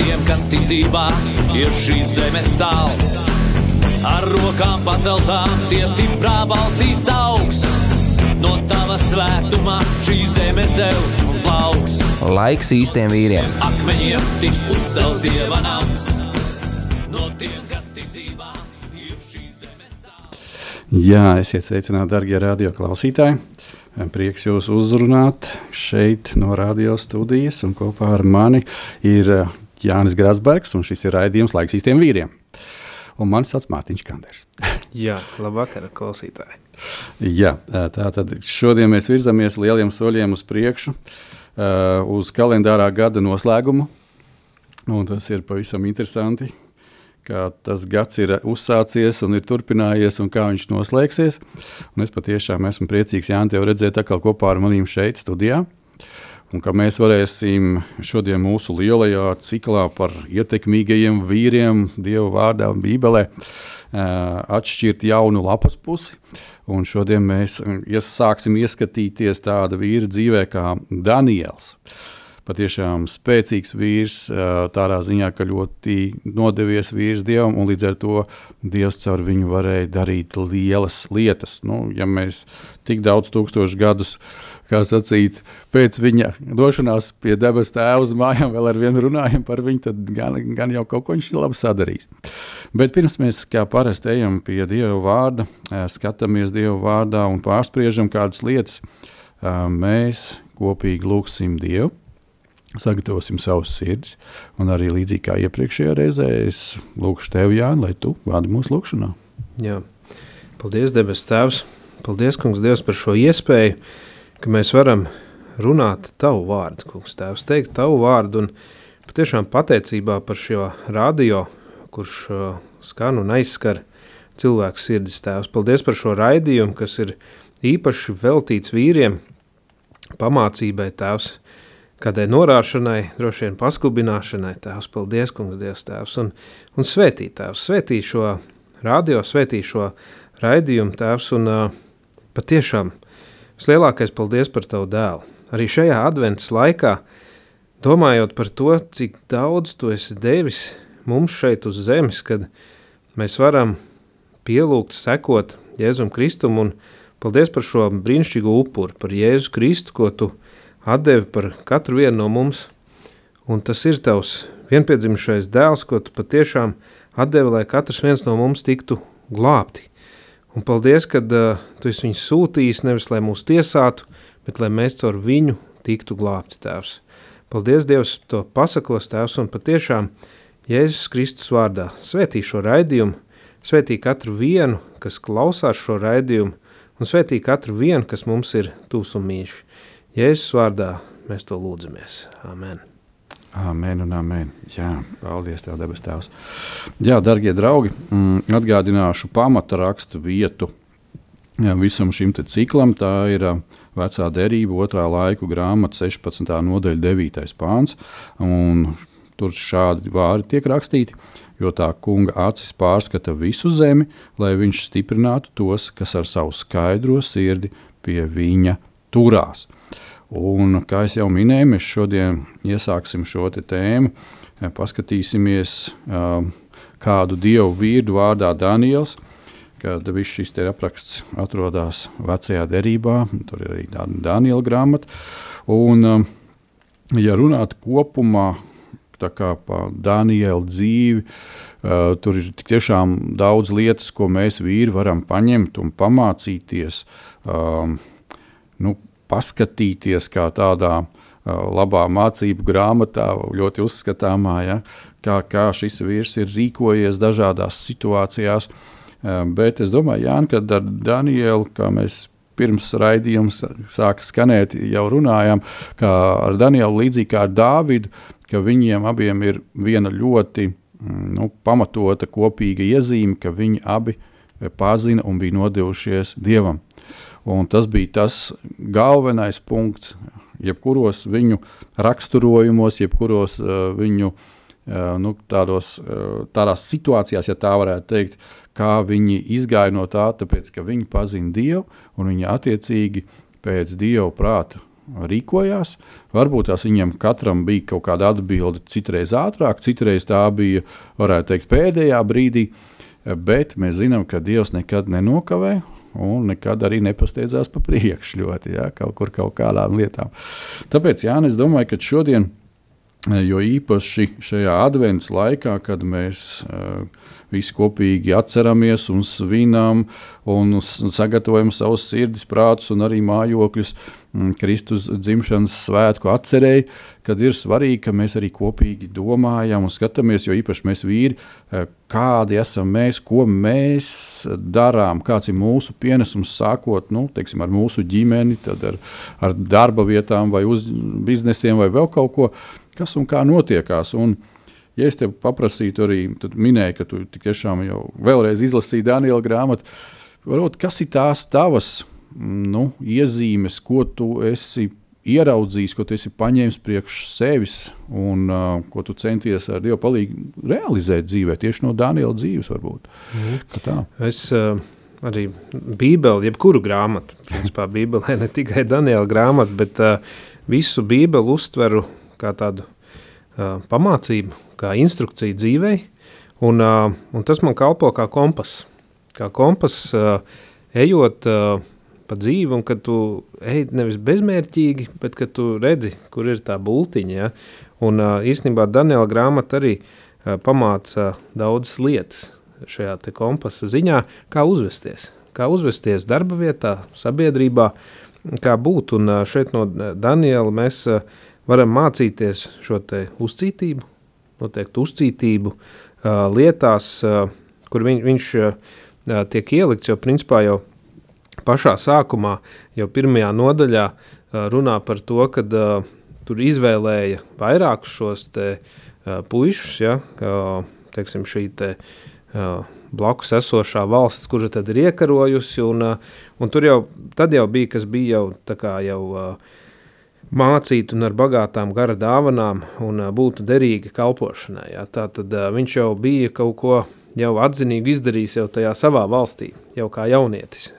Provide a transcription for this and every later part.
tiem, kas tic dzīvā, ir šīs zemes sāls. Ar rokām paceltām, tie stiprā balsīs augs. No tava svētumā šī zeme zeus un plauks. Laiks īstiem vīriem. Akmeņiem tiks uzcelts dieva nams. No tiem, kas tic dzīvā, ir šīs zemes sāls. Jā, esiet sveicināti, darbie radioklausītāji. Prieks jūs uzrunāt šeit no radio studijas, un kopā ar mani ir Jānis Grasbergs, un šis ir raidījums Laiks īstiem vīriem. Un mani sauc Mārtiņš Kanders. Jā, labvakar, klausītāji. Jā, tā tad šodien mēs virzamies lieliem soļiem uz priekšu, uh, uz kalendārā gada noslēgumu. Un tas ir pavisam interesanti, kā tas gads ir uzsācies un ir turpinājies, un kā viņš noslēgsies. Un es patiešām esmu priecīgs, Jānis, tev redzēt atkal kopā ar maniem šeit, studijā. Un ka mēs varēsim šodien mūsu lielajā ciklā par ietekmīgajiem vīriem, Dieva vārdā Bībelē, atšķirt jaunu lapas pusi. Un šodien mēs sāksim ieskatīties tāda vīra dzīvē kā Daniels. Patiešām spēcīgs vīrs, tādā ziņā, ka ļoti nodevies vīrs dievam, un līdz ar to dievs caur viņu varēja darīt lielas lietas. Nu, ja mēs tik daudz tūkstošu gadus uh, kā sacīt, pēc viņa došanās pie debesu tēva uz mājām, vēl ar vienu runājam par viņu, tad gan, gan jau kaut ko viņš labi sadarīs. Bet pirms mēs kā parasti ejam pie Dieva vārda, skatāmies Dieva vārdā un pārspriežam kādas lietas, mēs kopīgi lūgsim Dievu. Sagatavosim savus sirdis, un arī līdzīgi kā iepriekšējā reizē, es lūgšu tevi, Jānis, lai tu vādi mūsu lūgšanā. Jā. Paldies, debes Tēvs! Paldies, Kungs, Dievs, par šo iespēju! Ka mēs varam runāt tavu vārdu, kungs, tēvs, teikt tavu vārdu, un patiešām pateicībā par šo radio, kurš uh, skan un aizskar cilvēku sirdis tēvs. Paldies par šo raidījumu, kas ir īpaši veltīts vīriem, pamācībai tēvs, kādai norāšanai, droši vien paskubināšanai tēvs. Paldies, kungs, Dievs tēvs, un, un svētī tēvs, svētī šo radio, svētī šo raidījumu tēvs, un uh, patiešām Vislielākais paldies par tavu dēlu. Arī šajā adventas laikā, domājot par to, cik daudz tu esi devis mums šeit uz zemes, kad mēs varam pielūgt, sekot Jēzum Kristum un paldies par šo brīnišķīgo upuru, par Jēzu Kristu, ko tu atdevi par katru vienu no mums. Un tas ir tavs vienpiedzimušais dēls, ko tu patiešām atdevi, lai katrs viens no mums tiktu glābti. Un paldies, ka uh, tu esi viņu sūtījis nevis, lai mūs tiesātu, bet lai mēs caur viņu tiktu glābti, Tēvs. Paldies, Dievs, to pasakos, Tēvs, un patiešām Jēzus Kristus vārdā svētī šo raidījumu, svētī katru vienu, kas klausās šo raidījumu, un svētī katru vienu, kas mums ir tūs un mīļš. Jēzus vārdā mēs to lūdzamies. Amen. Amen un amen. Jā, paldies, Tev, debes Tēvs. Jā, darbie draugi, mm, atgādināšu pamata rakstu vietu jā, visam šim ciklam. Tā ir vecā derība, otrā laiku grāmata, 16. nodaļa, 9. pāns. Tur šādi vārdi tiek rakstīti, jo tā kunga acis pārskata visu zemi, lai viņš stiprinātu tos, kas ar savu skaidro sirdi pie viņa turās. Un, kā jau minēju, mēs šodien iesāksim šo tēmu. Paskatīsimies, kādu dievu vīru vārdā Daniels, kad viss šis apraksts atrodas vecajā derībā, tur ir arī tāda Daniela grāmata. Un, ja runāt kopumā par Daniela dzīvi, Uh, tur ir tiešām daudz lietas, ko mēs vīri varam paņemt un pamācīties. Um, nu, paskatīties kā tādā labā mācību grāmatā, ļoti uzskatāmā, ja, kā, kā šis vīrs ir rīkojies dažādās situācijās. Bet es domāju, Jāni, ka ar Danielu, kā mēs pirms raidījums sāka skanēt, jau runājām, ka ar Danielu līdzīgi kā ar Dāvidu, ka viņiem abiem ir viena ļoti mm, nu, pamatota kopīga iezīme, ka viņi abi pazina un bija nodevušies Dievam. Un tas bija tas galvenais punkts, jebkuros viņu raksturojumos, jebkuros uh, viņu uh, nu, tādos, uh, tādās situācijās, ja tā varētu teikt, kā viņi izgāja no tā, tāpēc ka viņi pazina Dievu un viņi attiecīgi pēc Dieva prāta rīkojās. Varbūt tās viņam katram bija kaut kāda atbilde, citreiz ātrāk, citreiz tā bija, varētu teikt, pēdējā brīdī. Bet mēs zinām, ka Dievs nekad nenokavē un nekad arī nepasteidzās pa priekšu ļoti, ja, kaut kur kaut kādām lietām. Tāpēc, Jā, es domāju, ka šodien, jo īpaši šajā adventas laikā, kad mēs uh, visi kopīgi atceramies un svinam un sagatavojam savus sirdis, prātus un arī mājokļus mm, Kristus dzimšanas svētku atcerēji, kad ir svarīgi, ka mēs arī kopīgi domājam un skatāmies, jo īpaši mēs vīri, eh, kādi esam mēs, ko mēs darām, kāds ir mūsu pienesums sākot nu, teiksim, ar mūsu ģimeni, ar, ar darba vietām vai uz biznesiem vai vēl kaut ko, kas un kā notiekās. Un, Ja es tev paprasītu, arī minēju, ka tu tiešām jau vēlreiz izlasīji Daniela grāmatu, varbūt, kas ir tās tavas nu, iezīmes, ko tu esi ieraudzījis, ko tu esi paņēmis priekš sevis un uh, ko tu centies ar Dievu palīdzību realizēt dzīvē, tieši no Daniela dzīves. Varbūt, mm. Es uh, arī Bībeli, jebkuru grāmatu, principā Bībelē ne tikai Daniela grāmatu, bet uh, visu Bībeli uztveru kā tādu uh, pamācību, kā instrukciju dzīvei, un, uh, un tas man kalpo kā kompas. Kā kompas, uh, ejot uh, pa dzīvi, un kad tu ej nevis bezmērķīgi, bet kad tu redzi, kur ir tā bultiņa. Ja? Un īstenībā Daniela grāmata arī pamāca daudzas lietas šajā kompasa ziņā, kā uzvesties. Kā uzvesties darba vietā, sabiedrībā, kā būt. Un šeit no Daniela mēs varam mācīties šo uzcītību, noteikti uzcītību lietās, kur viņ, viņš tiek ielikts, jo principā jau pašā sākumā, jau pirmajā nodaļā runā par to, ka tur izvēlēja vairākus šos te puišus, ja, teiksim šī te blakus esošā valsts, kura tad ir iekarojusi, un, un tur jau, jau bija, kas bija jau tā kā jau mācīt un ar bagātām gara dāvanām un būtu derīgi kalpošanai. Ja? Tā tad viņš jau bija kaut ko jau atzinīgi izdarījis jau tajā savā valstī, jau kā jaunietis.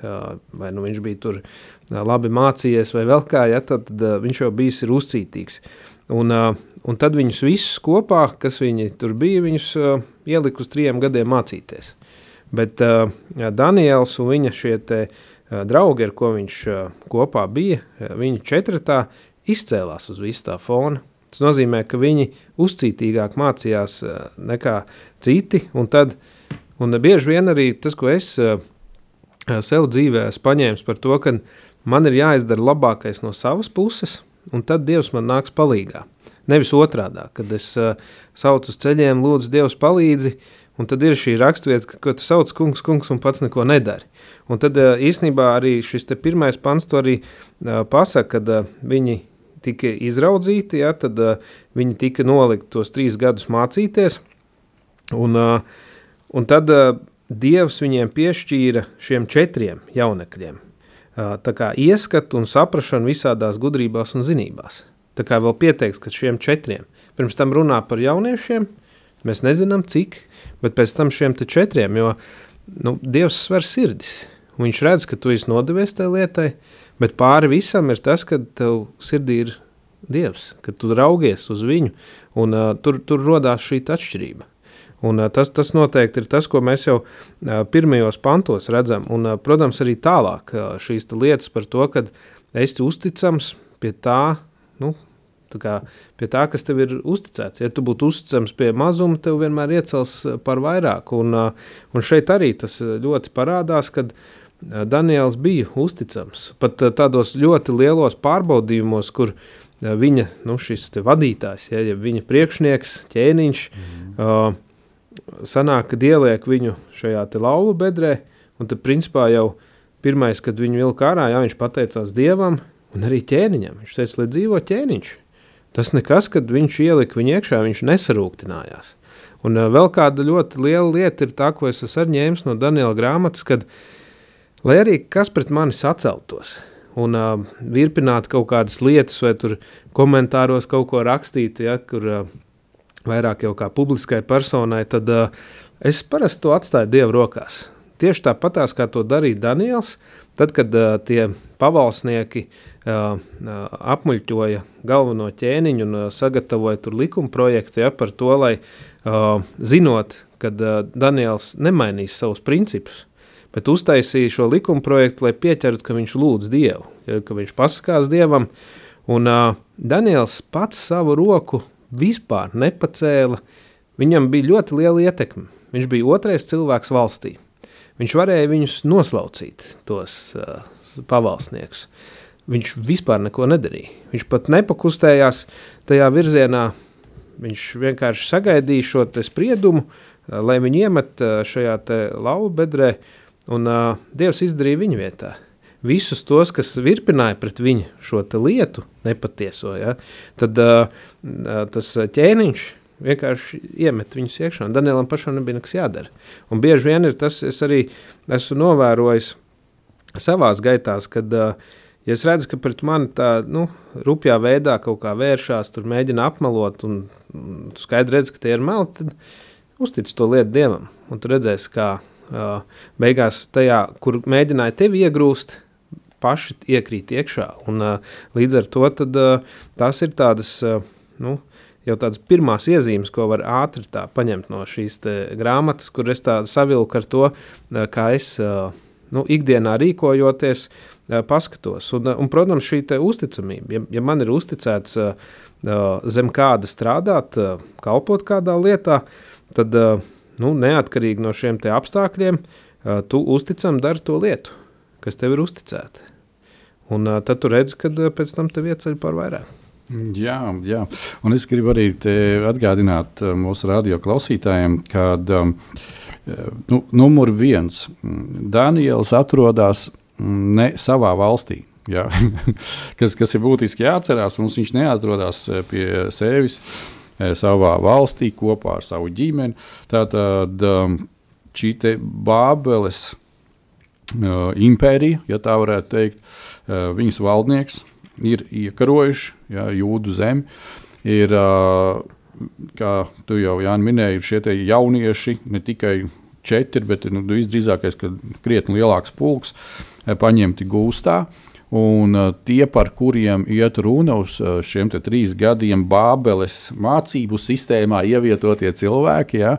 Vai nu viņš bija tur labi mācījies vai vēl kā, ja, tad, tad viņš jau bijis ir uzcītīgs. Un, un tad viņus visus kopā, kas viņi tur bija, viņus ielika uz trijiem gadiem mācīties. Bet Daniels un viņa šie te draugi, ar ko viņš kopā bija, viņi četratā izcēlās uz visu tā fona. Tas nozīmē, ka viņi uzcītīgāk mācījās eh, nekā citi, un tad, un bieži vien arī tas, ko es eh, sev dzīvē esmu paņēmis par to, ka man ir jāizdara labākais no savas puses, un tad Dievs man nāks palīgā. Nevis otrādā, kad es uh, saucu uz ceļiem, lūdzu, Dievs palīdzi, un tad ir šī rakstvieta, ka tu sauc kungs, kungs un pats neko nedari. Un tad īstenībā arī šis pirmais pants to arī pasaka, kad viņi tika izraudzīti, ja, tad uh, viņi tika nolikti tos trīs gadus mācīties, un, uh, un tad uh, Dievs viņiem piešķīra šiem četriem jaunekļiem, uh, ieskatu un saprašanu visādās gudrībās un zinībās. Tā kā vēl pieteiks, ka šiem četriem, pirms tam runā par jauniešiem, mēs nezinām cik, bet pēc tam šiem četriem, jo nu, Dievs sver sirdis, viņš redz, ka tu esi nodevies tai lietai, uh, Bet pāri visam ir tas, ka tev sirdī ir Dievs, ka tu raugies uz viņu, un uh, tur, tur rodās šī atšķirība. Un, uh, tas, tas noteikti ir tas, ko mēs jau uh, pirmajos pantos redzam, un, uh, protams, arī tālāk uh, šīs lietas par to, ka esi uzticams pie tā, nu, tā kā, pie tā, kas tev ir uzticēts. Ja tu būtu uzticams pie mazuma, tev vienmēr iecels par vairāk, un, un šeit arī tas ļoti parādās, kad Daniels bija uzticams. Pat tādos ļoti lielos pārbaudījumos, kur viņa nu, vadītājs, ja, ja viņa priekšnieks, ķēniņš, mm. uh, sanāk, kad ieliek viņu šajā lauva bedrē, un tad principā jau pirmais, kad viņu vilka ārā, jā, viņš pateicās Dievam un arī ķēniņam. Viņš teica, lai dzīvo ķēniņš. Tas nekas, kad viņš ielika viņu iekšā, viņš nesarūktinājās. Un uh, vēl kāda ļoti liela lieta ir tā, ko es esmu ņēmis no Daniela grāmatas, kad, lai arī kas pret mani saceltos, un uh, virpināt kaut kādas lietas, vai tur komentāros kaut ko rakstīt, ja, kur uh, vairāk jau kā publiskai personai, tad uh, es parasti to atstāju Dieva rokās. Tieši tāpatās, kā to darīja Daniels, tad, kad uh, tie pavalsnieki uh, apmuļķoja galveno ķēniņu un uh, sagatavoja tur likuma projektu ja, par to, lai uh, zinot, ka uh, Daniels nemainīs savus principus, bet uztaisīja šo likuma projektu, lai pieķertu, ka viņš lūdz Dievu, ka viņš pasakās Dievam, un uh, Daniels pats savu roku vispār nepacēla, viņam bija ļoti liela ietekme, viņš bija otrais cilvēks valstī, viņš varēja viņus noslaucīt, tos uh, pavalsniekus, viņš vispār neko nedarīja, viņš pat nepakustējās tajā virzienā, Viņš vienkārši sagaidīja šo spriedumu, lai viņi iemet šajā lauva bedrē, un uh, Dievs izdarīja viņu vietā. Visus tos, kas virpināja pret viņu šo lietu, nepatieso, ja, tad uh, tas ķēniņš vienkārši iemet viņus iekšā. Danielam pašam nebija nekas jādara. Un bieži vien ir tas, es arī esmu novērojis savās gaitās, kad uh, ja es redzu, ka pret mani tā nu, rupjā veidā kaut kā vēršās, tur mēģina apmelot, un, un skaidri redz, ka tie ir meli, tad uztic to lietu dievam. Un tu redzēsi, kā beigās tajā, kur mēģināja tevi iegrūst, paši iekrīt iekšā. Un, uh, līdz ar to tad, uh, tas ir tādas, uh, nu, jau tādas pirmās iezīmes, ko var ātri paņemt no šīs grāmatas, kur es tā savilku ar to, uh, kā es uh, nu, ikdienā rīkojoties, uh, paskatos. Un, un, protams, šī uzticamība, ja, ja man ir uzticēts zem kāda strādāt, kalpot kādā lietā, tad nu, neatkarīgi no šiem apstākļiem, tu uzticam dari to lietu, kas tev ir uzticēta. Un tad tu redzi, kad pēc tam tev ieceļ par vairāk. Jā, jā, un es gribu arī atgādināt mūsu radio klausītājiem, ka nu, numur viens Daniels atrodas ne savā valstī. Kas, kas ir būtiski jāatcerās, mums viņš neatrodas pie sevis eh, savā valstī kopā ar savu ģimeni. Tātad um, šī Bābeles uh, impērija, ja tā varētu teikt, uh, viņas valdnieks ir iekarojuši ja, jūdu zemi. Ir, uh, kā tu jau Jāni, minēji, šie jaunieši ne tikai četri, bet nu, visdrīzākais, ka krietni lielāks pulks paņemti gūstā. Un uh, tie, par kuriem iet runa uz uh, šiem trīs gadiem Bābeles mācību sistēmā, ievietotie cilvēki, ja,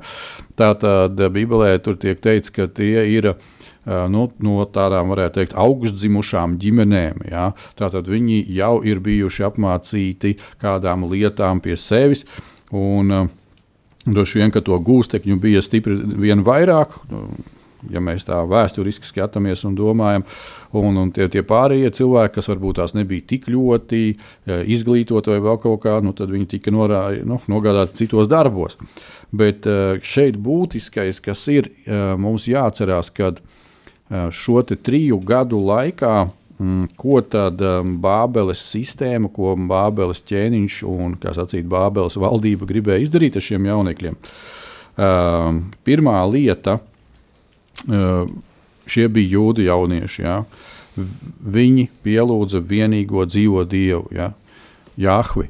tātad Bībelē tur tiek teikts, ka tie ir uh, nu, no tādām, varētu teikt, augstdzimušām ģimenēm. Ja. Tātad viņi jau ir bijuši apmācīti kādām lietām pie sevis. Un, Droši vien, ka to gūstekņu bija stipri vien vairāk. Ja mēs tā vēsturiski skatāmies un domājam, un, un tie, tie pārējie cilvēki, kas varbūt tās nebija tik ļoti izglītoti vai vēl kaut kā, nu, tad viņi tika norā, nu, nogādāti citos darbos. Bet eh, šeit būtiskais, kas ir eh, mums jāatcerās, kad eh, šo triju gadu laikā Mm, ko tad Bābeles sistēma, ko Bābeles ķēniņš un sacīt, Bābeles valdība gribēja izdarīt ar šiem jaunekļiem? Pirmā lieta, šie bija jūdi jaunieši. Ja? Viņi pielūdza vienīgo dzīvo dievu, ja? Jahvi.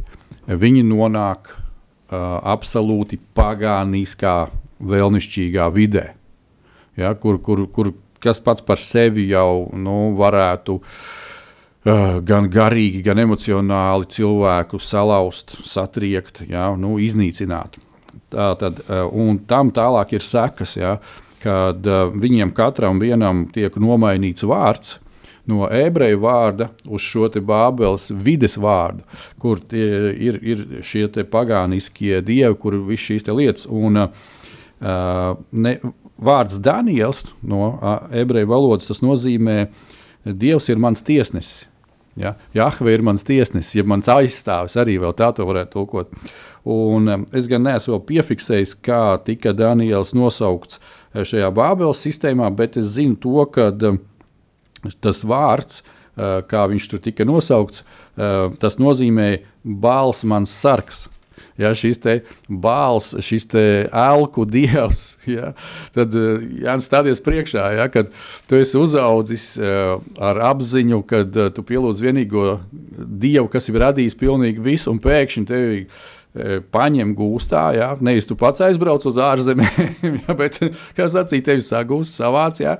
Viņi nonāk uh, absolūti pagāniskā, vēlnišķīgā vidē, ja? kur, kur, kur kas pats par sevi jau nu, varētu uh, gan garīgi, gan emocionāli cilvēku salauzt, satriekt, ja, nu, iznīcināt. Tā tad, uh, un tam tālāk ir sekas, ja, kad uh, viņiem katram vienam tiek nomainīts vārds. No ebreju vārda uz šo Bābeles vides vārdu, kur ir, ir šie pagāniskie dievi, kur ir visas šīs lietas. Un, uh, ne, vārds Daniels no ebreju valodas nozīmē, Dievs ir mans tiesnesis. Ja? Jahve ir mans tiesnesis, ja mans aizstāvis arī vēl tā to varētu tulkot. Un es gan neesmu piefiksējis, kā tika Daniels nosaukts šajā Bābeles sistēmā, bet es zinu to, ka tas vārds, kā viņš tur tika nosaukts, tas nozīmē bāls mans sargs. ja, šis bāls, šis elku dievs, ja, tad Jānis stāties priekšā, ja, kad tu esi uzaudzis uh, ar apziņu, ka uh, tu pielūdz vienīgo dievu, kas ir radījis pilnīgi visu, un pēkšņi tevi paņem gūstā. Ja? Nevis tu pats aizbrauc uz ārzemēm, ja, bet, kā sacīja, tevi sagūst savāc. Ja?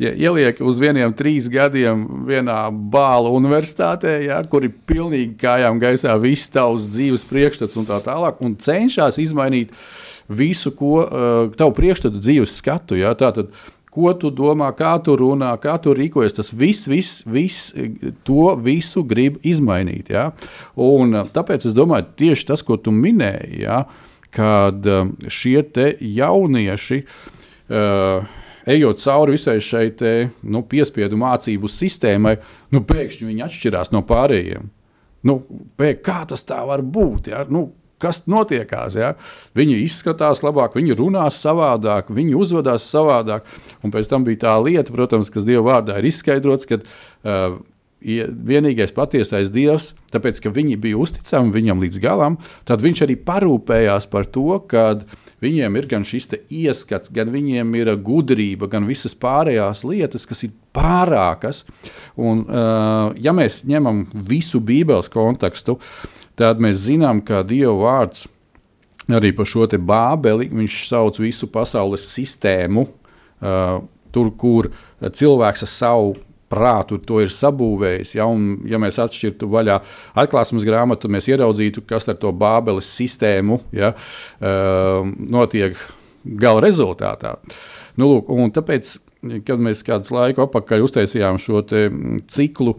ja ieliek uz vieniem trīs gadiem vienā bāla universitātē, ja, kur ir pilnīgi kājām gaisā viss tavs dzīves priekšstats un tā tālāk, un cenšas izmainīt visu, ko uh, tavu priekšstatu dzīves skatu. Ja, tātad, ko tu domā, kā tu runā, kā tu rīkojies. Tas viss, viss, viss to visu grib izmainīt. Ja? Un, uh, tāpēc es domāju, tieši tas, ko tu minēji, ja? kad um, šie jaunieši. Uh, ejot cauri visai šai te, nu, piespiedu mācību sistēmai, nu, pēkšņi viņi atšķirās no pārējiem. Nu, pēk, kā tas tā var būt? Ja? Nu, kas notiekās. Ja? Viņi izskatās labāk, viņi runā savādāk, viņi uzvedās savādāk. Un pēc tam bija tā lieta, protams, kas Dieva vārdā ir izskaidrots, ka uh, vienīgais patiesais Dievs, tāpēc ka viņi bija uzticami viņam līdz galam, tad viņš arī parūpējās par to, ka uh, Viņiem ir gan šis ieskats, gan viņiem ir gudrība, gan visas pārējās lietas, kas ir pārākas. Un, uh, ja mēs ņemam visu Bībeles kontekstu, tad mēs zinām, ka Dieva vārds arī par šo bābeli sauc visu pasaules sistēmu. Uh, tur, kur cilvēks ar savu prātu to ir sabūvējis. Ja, un, ja mēs atšķirtu vaļā atklāsmes grāmatu, mēs ieraudzītu, kas ar to Bābeles sistēmu ja, uh, notiek gala rezultātā. Nu, lūk, tāpēc, kad mēs kādus laiku atpakaļ uztaisījām šo ciklu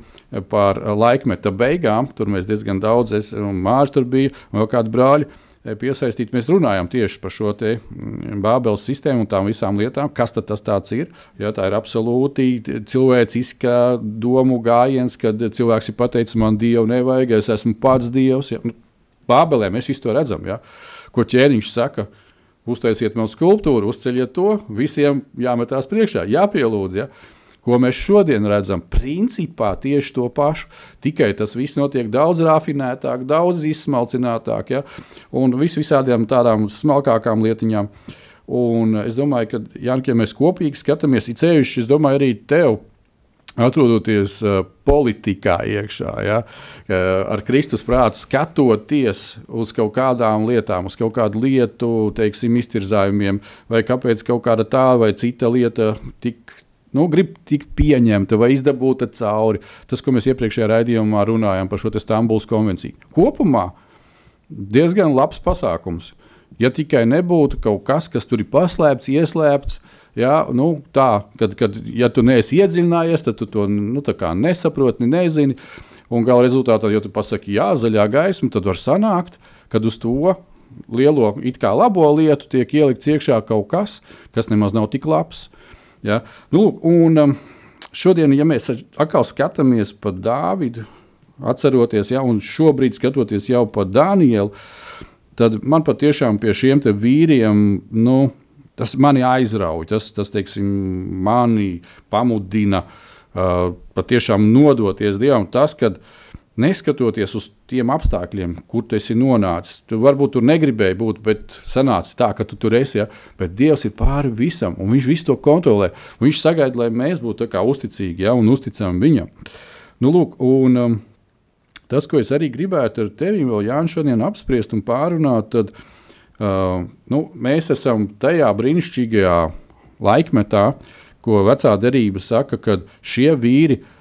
par laikmeta beigām, tur mēs diezgan daudz, es un Mārcis tur bija, un vēl kādi brāļi piesaistīt. Mēs runājam tieši par šo mm, Bābeles sistēmu un tām visām lietām, kas tas ir. Ja, tā ir absolūti cilvēciska domu gājiens, kad cilvēks ir pateicis, man dievu nevajag, es esmu pats dievs. Ja. Nu, Bābelē mēs visu to redzam, ja. ko ķēniņš saka. Uztaisiet man skulptūru, uzceļiet to, visiem jāmetās priekšā, jāpielūdz. Ja. Ko mēs šodien redzam, principā tieši to pašu, tikai tas viss notiek daudz rafinētāk, daudz izsmalcinātāk, ja? un vis visādām tādām smalkākām lietiņām. Un es domāju, ka, Janka, ja mēs kopīgi skatāmies, ir ceļš, es domāju, arī tev atrodoties uh, politikā iekšā, ja, uh, ar Kristus prātu skatoties uz kaut kādām lietām, uz kaut kādu lietu, teiksim, iztirzājumiem, vai kāpēc kaut kāda tā vai cita lieta tik nu, grib tikt pieņemta vai izdabūta cauri. Tas, ko mēs iepriekšējā raidījumā runājām par šo Stambulas konvenciju. Kopumā diezgan labs pasākums. Ja tikai nebūtu kaut kas, kas tur ir paslēpts, ieslēpts, ja, nu, tā, kad, kad ja tu neesi iedziļinājies, tad tu to nu, nesaproti, nezini. Un gala rezultātā, ja tu pasaki, jā, zaļā gaisma, tad var sanākt, kad uz to lielo, it kā labo lietu tiek ielikts iekšā kaut kas, kas nemaz nav tik labs. Ja? Nu, un, um, šodien, ja mēs atkal skatāmies pa Dāvidu, atceroties, ja, un šobrīd skatoties jau pa Danielu, tad man patiešām pie šiem vīriem. Nu, Tas mani aizrauja, tas, tas teiksim, mani pamudina uh, patiešām nodoties Dievam. Tas, kad uh, neskatoties uz tiem apstākļiem, kur tu esi nonācis. Tu varbūt tur negribēji būt, bet sanāca tā, ka tu tur esi. Ja? Bet Dievs ir pāri visam, un Viņš visu to kontrolē. Viņš sagaida, lai mēs būtu uzticīgi ja? un uzticami Viņam. Nu, lūk, un, um, tas, ko es arī gribētu ar tevi vēl Jānis šodien apspriest un pārunāt, tad uh, nu, mēs esam tajā brīnišķīgajā laikmetā, ko vecā derība saka, ka šie vīri ir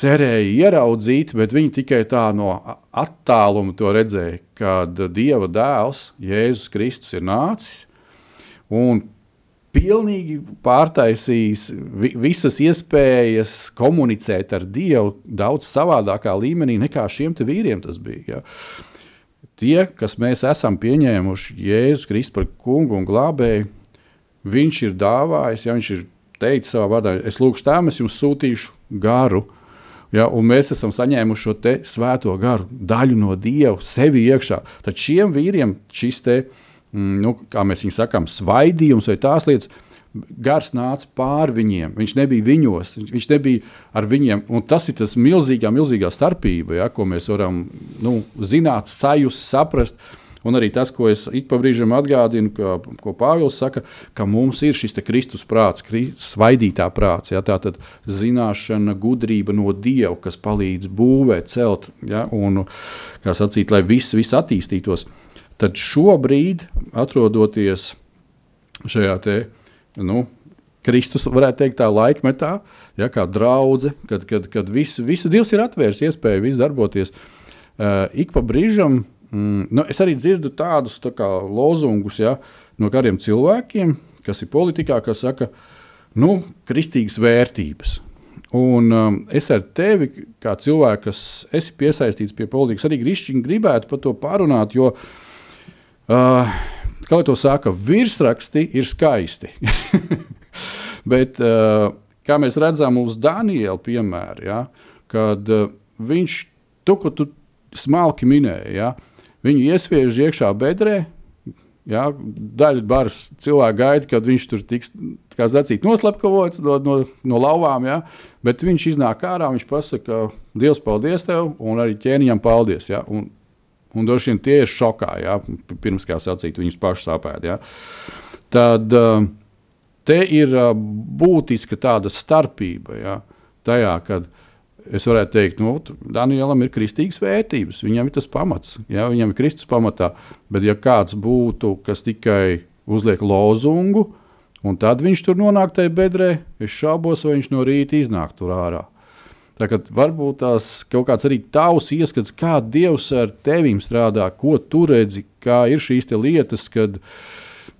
cerēja ieraudzīt, bet viņi tikai tā no attāluma to redzēja, kad Dieva dēls, Jēzus Kristus, ir nācis un pilnīgi pārtaisījis visas iespējas komunicēt ar Dievu daudz savādākā līmenī nekā šiem vīriem tas bija. Ja. Tie, kas mēs esam pieņēmuši Jēzus Kristus par kungu un glābēju, viņš ir dāvājis, ja viņš ir teicis savā vārdā, es lūgšu tēmu, es jums sūtīšu garu, Ja, mēs esam saņēmuši šo svēto garu, daļu no Dieva, sevi iekšā. Tad šiem vīriem šis te, mm, nu, kā mēs viņiem sakām, svaidījums vai tās lietas, gars nāca pāri viņiem. Viņš nebija viņos, viņš nebija ar viņiem. Tas ir tas milzīgā, milzīgā starpība, ja, ko mēs varam nu, zināt, sajust, saprast. Un arī tas, ko es ik pa brīžam atgādinu, ka, ko Pāvils saka, ka mums ir šis Kristus prāts, svaidītā prāts, ja, tā tad zināšana, gudrība no Dieva, kas palīdz būvēt, celt, ja, un, kā sacīt, lai viss, viss attīstītos. Tad šobrīd, atrodoties šajā te, nu, Kristus, varētu teikt, tā laikmetā, ja, kā draudzene, kad, kad, kad viss, viss Dievs ir atvērs iespēju, viss darboties. Uh, ik pa brīžam Mm, nu, es arī dzirdu tādus tā kā, lozungus ja, no kādiem cilvēkiem, kas ir politikā, kas saka, nu, kristīgas vērtības. Un um, es ar tevi, kā cilvēku, kas esi piesaistīts pie politikas, arī gribētu gribētu par to parunāt, jo, uh, kā jau to saka, virsraksti ir skaisti. Bet, uh, kā mēs redzam, uz Daniela piemēra, ja, kad uh, viņš to, ko tu smalki minēji, ja, uh, Viņu iesviež iekšā bedrē. Ja, daļa baras cilvēku gaida, kad viņš tur tiks zacīt, noslapkavots no, no, no lauvām, ja, bet viņš iznāk ārā, viņš pasaka, Dievs, paldies tev, un arī ķēniņam paldies. Ja, un, un droši vien tie ir šokā, ja, pirms kā sacīt, viņus pašus sāpēt. Ja. Tad uh, te ir uh, būtiska tāda starpība ja, tajā, kad es varētu teikt, nu, Danielam ir kristīgas vērtības, viņam ir tas pamats, ja, viņam ir Kristus pamatā. Bet, ja kāds būtu, kas tikai uzliek lozungu, un tad viņš tur nonāk tajā bedrē, es šaubos, vai viņš no rīta iznāk tur ārā. Kā varbūt tās kaut kāds arī tavs ieskats, kā Dievs ar tevīm strādā, ko tu redzi, kā ir šīs lietas, kad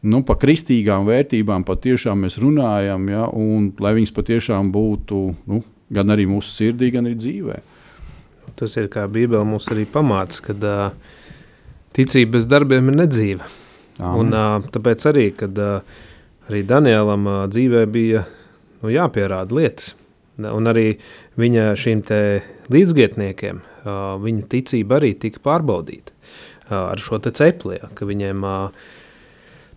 nu, par kristīgām vērtībām patiešām mēs runājam, ja, un lai viņas patiešām būtu nu, gan arī mūsu sirdī, gan arī dzīvē. Tas ir kā Bībele mums arī pamāca, ka uh, ticība bez darbiem ir nedzīva. Amen. Un, uh, tāpēc arī, kad uh, arī Danielam uh, dzīvē bija nu, jāpierāda lietas, un arī viņa šīm līdzgietniekiem, uh, viņa ticība arī tika pārbaudīta uh, ar šo te cepli, ka viņiem uh,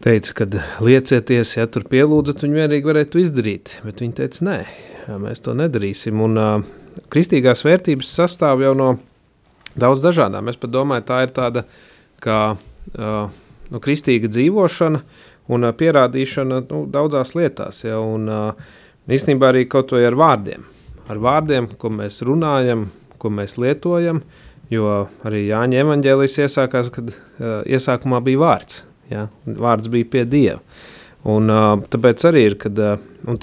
teica, ka liecieties, ja tur pielūdzat, viņi vienīgi varētu izdarīt, bet viņi teica, nē, mēs to nedarīsim. Un, uh, kristīgās vērtības sastāv jau no daudz dažādām. Es pat domāju, tā ir tāda kā uh, nu, kristīga dzīvošana un uh, pierādīšana nu, daudzās lietās. Ja, un, uh, īstenībā arī kaut vai ar vārdiem. Ar vārdiem, ko mēs runājam, ko mēs lietojam, jo arī Jāņa evaņģēlijas iesākās, kad uh, iesākumā bija vārds. Ja, vārds bija pie Dieva. Un, tāpēc arī ir, kad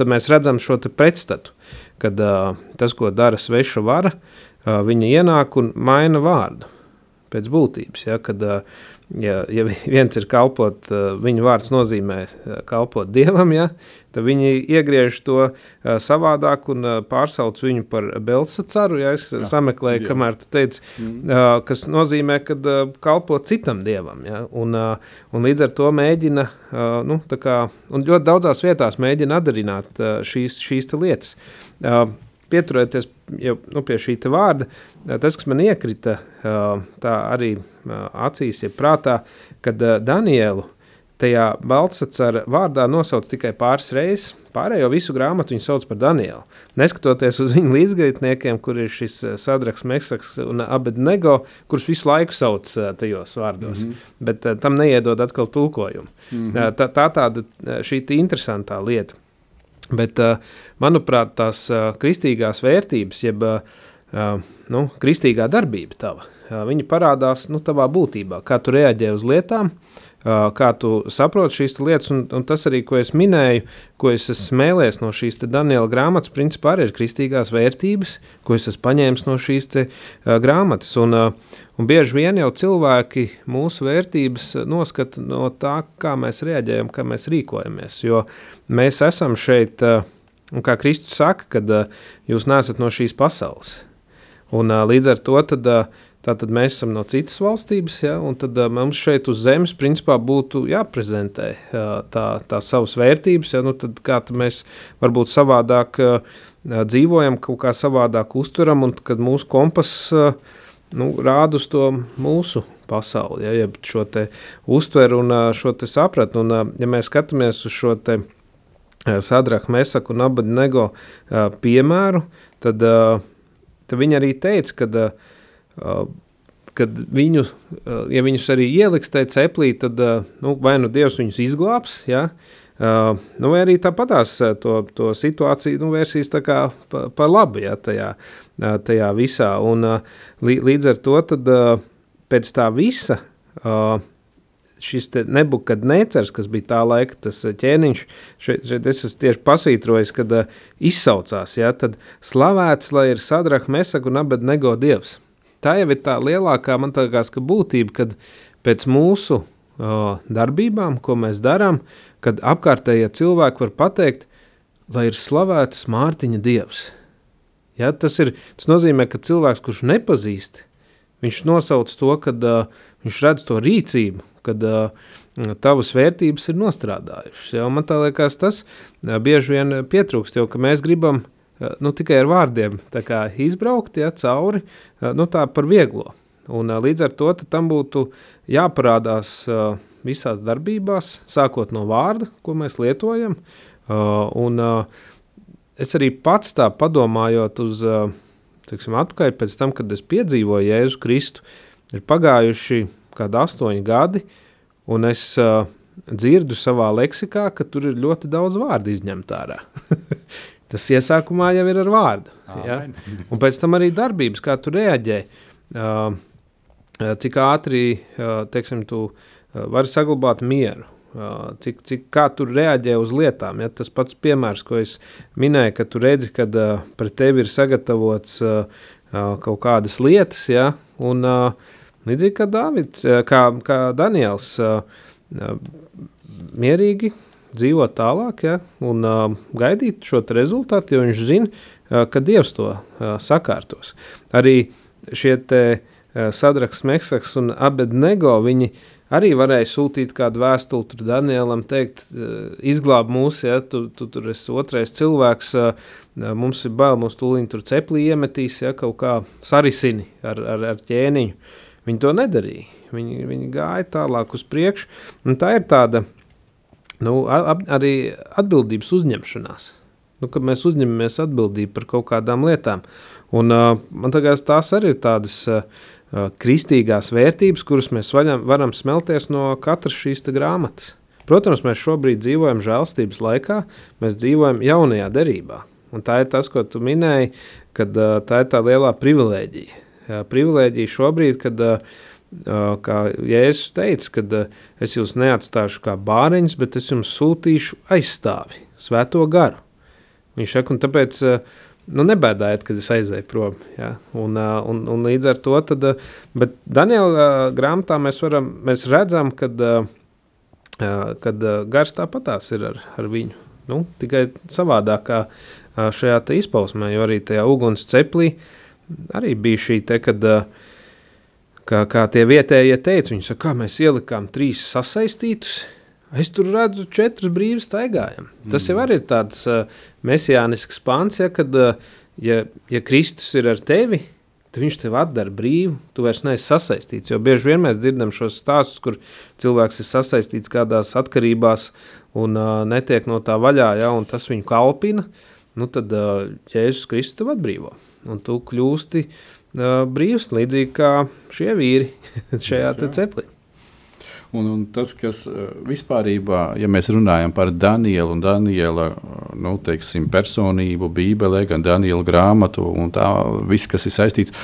mēs redzam šo pretstatu, kad tas, ko dara sveša vara, viņa ienāk un maina vārdu pēc būtības. Ja, kad, ja, ja viens ir kalpot, viņa vārds nozīmē kalpot dievam, ja, tad viņi iegriež to savādāk un pārsauc viņu par Belsacaru. Ja, es jā, sameklēju, jā. kamēr tu teici, mm. kas nozīmē, kad kalpot citam dievam. Ja, un, un līdz ar to mēģina, nu, kā, un ļoti daudzās vietās mēģina atdarināt šīs, šīs lietas pieturēties jau, nu, pie šī vārda, tas, kas man iekrita tā arī acīs, ja prātā, kad Danielu tajā Baltsacara vārdā nosauc tikai pāris reizes, pārējo visu grāmatu viņu sauc par Danielu. Neskatoties uz viņu līdzgaitniekiem, kur ir šis Sadraks, Meksaks un Abednego, kurus visu laiku sauc tajos vārdos, mm -hmm. bet tam neiedod atkal tulkojumu. Mm -hmm. tā, tā tāda šī interesantā lieta. Bet, manuprāt, tās kristīgās vērtības, jeb nu, kristīgā darbība tava, viņi parādās nu, tavā būtībā, kā tu reaģē uz lietām, kā tu saproti šīs lietas, un, un tas arī, ko es minēju, ko es esmu smēlējis no šīs Daniela grāmatas, principā arī ir kristīgās vērtības, ko es esmu paņēmis no šīs te, uh, grāmatas. Un, uh, un bieži vien jau cilvēki mūsu vērtības noskata no tā, kā mēs reaģējam, kā mēs rīkojamies, jo mēs esam šeit, uh, un kā Kristus saka, kad uh, jūs neesat no šīs pasaules. Un, uh, līdz ar to tad, uh, Tātad mēs esam no citas valstības, ja, un tad uh, mums šeit uz zemes principā būtu jāprezentē uh, tā, tā savas vērtības, ja, nu tad kā tad mēs varbūt savādāk uh, dzīvojam, kaut kā savādāk uzturam, un kad mūsu kompas uh, nu, rāda uz to mūsu pasauli, ja, ja šo uztveru un uh, šo sapratni, un uh, ja mēs skatāmies uz šo te Sadraku, Mesaku un Abadnego uh, piemēru, tad, uh, tad viņi arī teica, ka uh, kad viņu, ja viņus arī ieliks tajā ceplī, tad nu, vai nu Dievs viņus izglābs, ja? Uh, nu, vai arī tāpatās to, to situāciju nu, vērsīs kā pa, pa labi ja, tajā, tajā visā. Un, līdz ar to tad, pēc tā visa šis nebukadnecers, kas bija tā laika tas ķēniņš, šeit, šeit es esmu tieši pasvītrojis, kad izsaucās, ja, tad slavēts, lai ir sadrah mesak un abednego dievs tā jau ir tā lielākā man liekas, būtība, kad pēc mūsu uh, darbībām, ko mēs darām, kad apkārtējie cilvēki var pateikt, lai ir slavēts Mārtiņa dievs. Ja, tas, ir, tas nozīmē, ka cilvēks, kurš nepazīst, viņš nosauc to, kad uh, viņš redz to rīcību, kad uh, tavas vērtības ir nostrādājušas. Ja, man liekas, tas uh, bieži vien pietrūkst, jo mēs gribam uh, nu, tikai ar vārdiem izbraukt ja, cauri eh, nu, par vieglo. Un, eh, līdz ar to tam būtu jāparādās visās darbībās, sākot no vārda, ko mēs lietojam. Un, es arī pats tā padomājot uz teiksim, atpakaļ pēc tam, kad es piedzīvoju Jēzu Kristu, ir pagājuši kādi astoņi gadi, un es uh, dzirdu savā leksikā, ka tur ir ļoti daudz vārdu izņemt ārā. Tas iesākumā jau ir ar vārdu. Ja? Un pēc tam arī darbības, kā tu reaģē. Uh, cik ātri uh, teiksim, tu uh, vari saglabāt mieru. Uh, cik, cik kā tu reaģē uz lietām. Ja? Tas pats piemērs, ko es minēju, ka tu redzi, kad uh, pret tevi ir sagatavots uh, uh, kaut kādas lietas, ja? un uh, līdzīgi kā Dāvids, uh, kā, kā Daniels, uh, uh, mierīgi dzīvot tālāk ja, un uh, gaidīt šo rezultātu, jo viņš zina, uh, ka Dievs to uh, sakārtos. Arī šie te, uh, Sadraks, Meksaks un Abednego, viņi arī varēja sūtīt kādu vēstuli Danielam, teikt, uh, izglāb mūs, ja tu, tu tur esi otrais cilvēks, uh, mums ir bail, mums tūlīt tur ceplī iemetīs, ja kaut kā sarisini ar, ar, ar ķēniņu. Viņi to nedarīja. Viņi, viņi gāja tālāk uz priekšu, tā ir tāda nu, ab, arī atbildības uzņemšanās. Nu, kad mēs uzņemamies atbildību par kaut kādām lietām. Un, uh, man liekas, tās arī ir tādas uh, kristīgās vērtības, kuras mēs vaļam, varam smelties no katras šīs grāmatas. Protams, mēs šobrīd dzīvojam žēlstības laikā, mēs dzīvojam jaunajā derībā. Un tā ir tas, ko tu minēji, kad uh, tā ir tā lielā privilēģija. Uh, privilēģija šobrīd, kad uh, kā Jēzus teica, kad es jūs neatstāšu kā bāreņus, bet es jums sūtīšu aizstāvi, svēto garu. Viņš saka, un tāpēc nu, nebēdājiet, kad es aizēju prom. Ja? Un, un, un līdz ar to, tad, bet Daniela grāmatā mēs, varam, mēs redzam, kad, kad gars tāpatās ir ar, ar viņu. Nu, tikai savādākā šajā izpausmē, jo arī tajā uguns ceplī arī bija šī te, kad uh, kā, kā tie vietējie teica, viņi saka, kā mēs ielikām trīs sasaistītus, es tur redzu četrus brīvus staigājam. Mm. Tas jau arī ir tāds uh, mesijānisks pants, ja, kad, uh, ja, ja Kristus ir ar tevi, tad viņš tev atdara brīvu, tu vairs neesi sasaistīts, jo bieži vien mēs dzirdam šos stāstus, kur cilvēks ir sasaistīts kādās atkarībās un uh, netiek no tā vaļā, ja, un tas viņu kalpina, nu tad uh, Jēzus Kristus tev atbrīvo, un tu kļūsti uh, brīvs, līdzīgi kā šie vīri šajā ceplī. Un, un tas, kas vispār, ja mēs runājam par Danielu un Daniela nu, teiksim, personību, Bībelē, gan Daniela grāmatu un tā, viss, kas ir saistīts,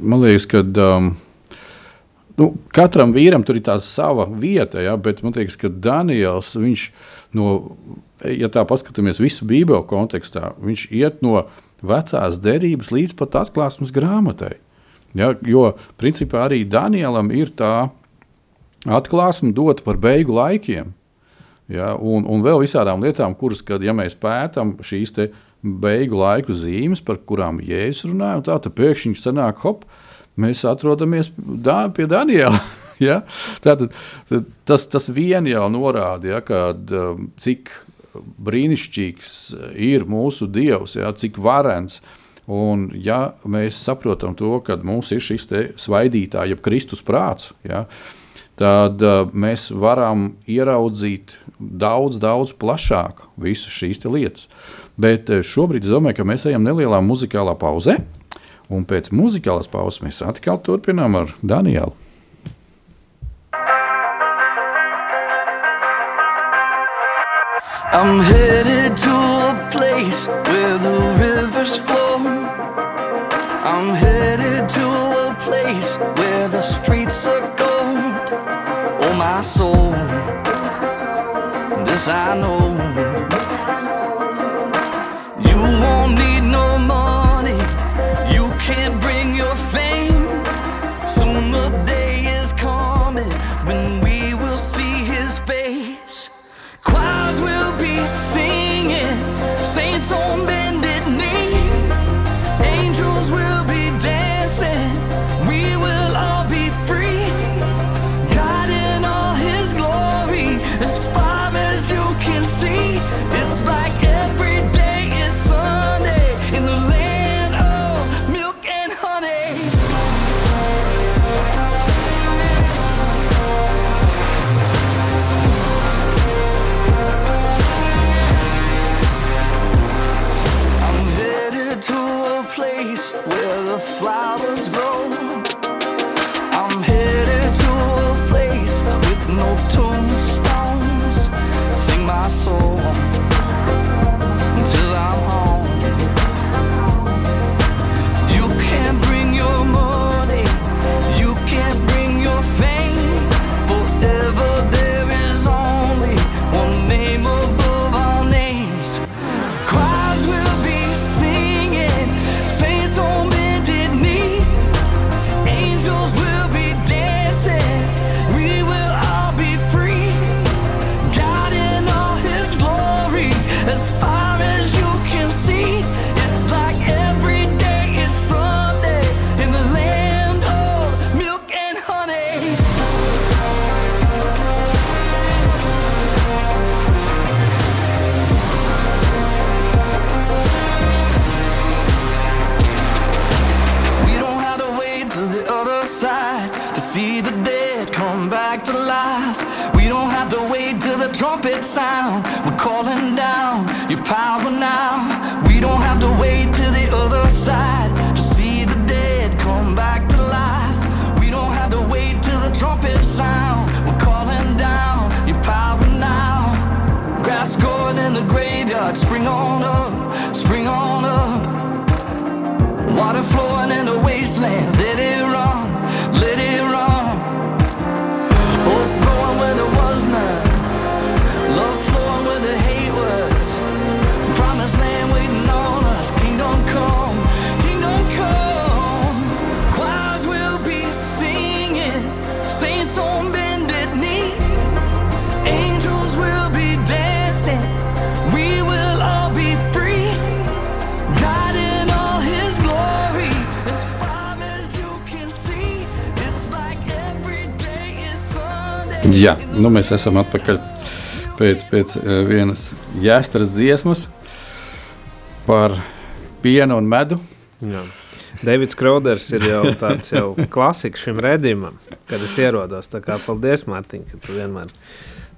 man liekas, ka um, nu, katram vīram tur ir tā sava vieta, ja, bet man liekas, ka Daniels, viņš no, ja tā paskatāmies visu Bībeles kontekstā, viņš iet no vecās derības līdz pat atklāsmes grāmatai. Ja, jo principā arī Danielam ir tā atklāsme dota par beigu laikiem. Ja, un, un vēl visādām lietām, kuras, kad ja mēs pētām šīs beigu laiku zīmes, par kurām Jēzus runāja, tā, tad pēkšņi sanāk, hop, mēs atrodamies da, pie Daniela. ja? Tātad, tas, tas vien jau norāda, ja, kad, cik brīnišķīgs ir mūsu Dievs, jā, cik varens. Un, ja mēs saprotam to, ka mums ir šis svaidītājs, jeb Kristus prāts, ja, tad uh, mēs varam ieraudzīt daudz, daudz plašāk visas šīs lietas. Bet šobrīd es domāju, ka mēs ejam nelielā muzikālā pauzē. Un pēc muzikālas pauzes mēs atkal turpinām ar Danielu. I'm headed to a place where the rivers flow. I'm headed to a place where the streets are gold. Oh, my soul, this I know. Jā, nu mēs esam atpakaļ pēc, pēc eh, vienas jāstras dziesmas par pienu un medu. Jā. Davids Krauders ir jau tāds jau klasiks šim redzējumam, kad es ierodos. Tā kā paldies, Mārtiņ, ka tu vienmēr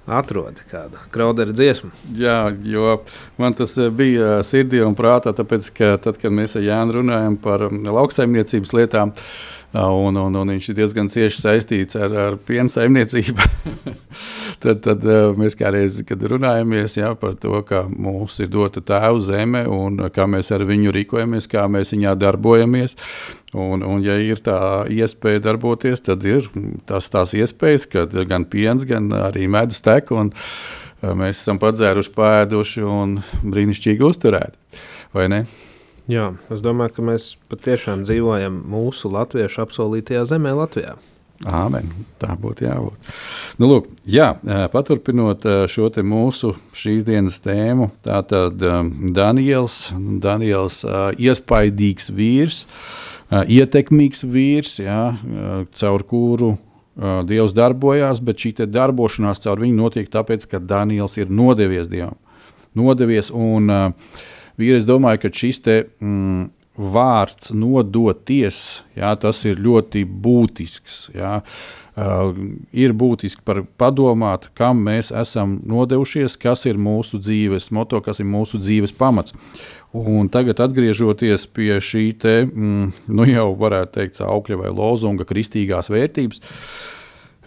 atrodi kādu Kraudera dziesmu. Jā, jo man tas eh, bija sirdī un prātā, tāpēc, ka tad, kad mēs ar Jānu runājam par mm, lauksaimniecības lietām, un, un, un viņš ir diezgan cieši saistīts ar, ar piena saimniecību, tad, tad ā, mēs kādreiz, runājamies jā, par to, ka mums ir dota tēva zeme un kā mēs ar viņu rīkojamies, kā mēs viņā darbojamies. Un, un, ja ir tā iespēja darboties, tad ir tas, tās iespējas, ka gan piens, gan arī medus tek. Un, ā, mēs esam padzēruši, pēduši un brīnišķīgi uzturēti. Vai ne? Jā, es domāju, ka mēs patiešām dzīvojam mūsu latviešu apsolītajā zemē, Latvijā. Āmen. Tā būtu jābūt. Nu, lūk, jā, paturpinot šo mūsu šīs dienas tēmu, tātad Daniels, Daniels iespaidīgs vīrs, ietekmīgs vīrs, jā, caur kuru Dievs darbojās, bet šī darbošanās caur viņu notiek tāpēc, ka Daniels ir nodevies Dievam. Nodevies un uh, vīri, es domāju, ka šis te, mm, vārds nodoties, jā, tas ir ļoti būtisks. Jā. Uh, ir būtiski par padomāt, kam mēs esam nodevušies, kas ir mūsu dzīves moto, kas ir mūsu dzīves pamats. Un tagad, atgriežoties pie šī te, mm, nu jau varētu teikt, augļa vai lozunga kristīgās vērtības,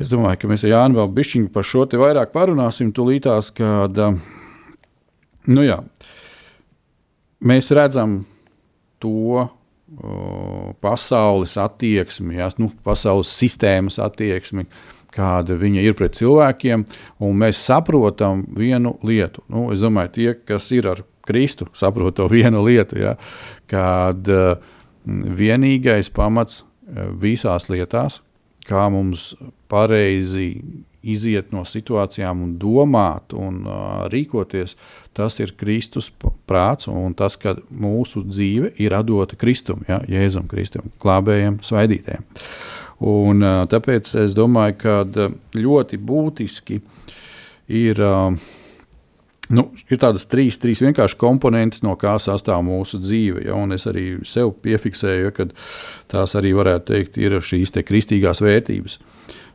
es domāju, ka mēs ar Jānu vēl bišķiņu par šo te vairāk parunāsim tūlītās, kad, nu jā, mēs redzam to o, pasaules attieksmi, ja, nu, pasaules sistēmas attieksmi, kāda viņa ir pret cilvēkiem, un mēs saprotam vienu lietu. Nu, es domāju, tie, kas ir ar Kristu, saprot to vienu lietu, ja, kad uh, vienīgais pamats uh, visās lietās, kā mums pareizi iziet no situācijām un domāt un uh, rīkoties, tas ir Kristus prāts un tas, ka mūsu dzīve ir dota Kristum, ja, Jēzum Kristum, glābējiem, svaidītājiem. Un, uh, tāpēc es domāju, ka ļoti būtiski ir uh, Nu, ir tādas trīs, trīs vienkāršas komponentes, no kā sastāv mūsu dzīve. Ja, es arī sev piefiksēju, ja, ka tās arī varētu teikt, ir šīs te kristīgās vērtības.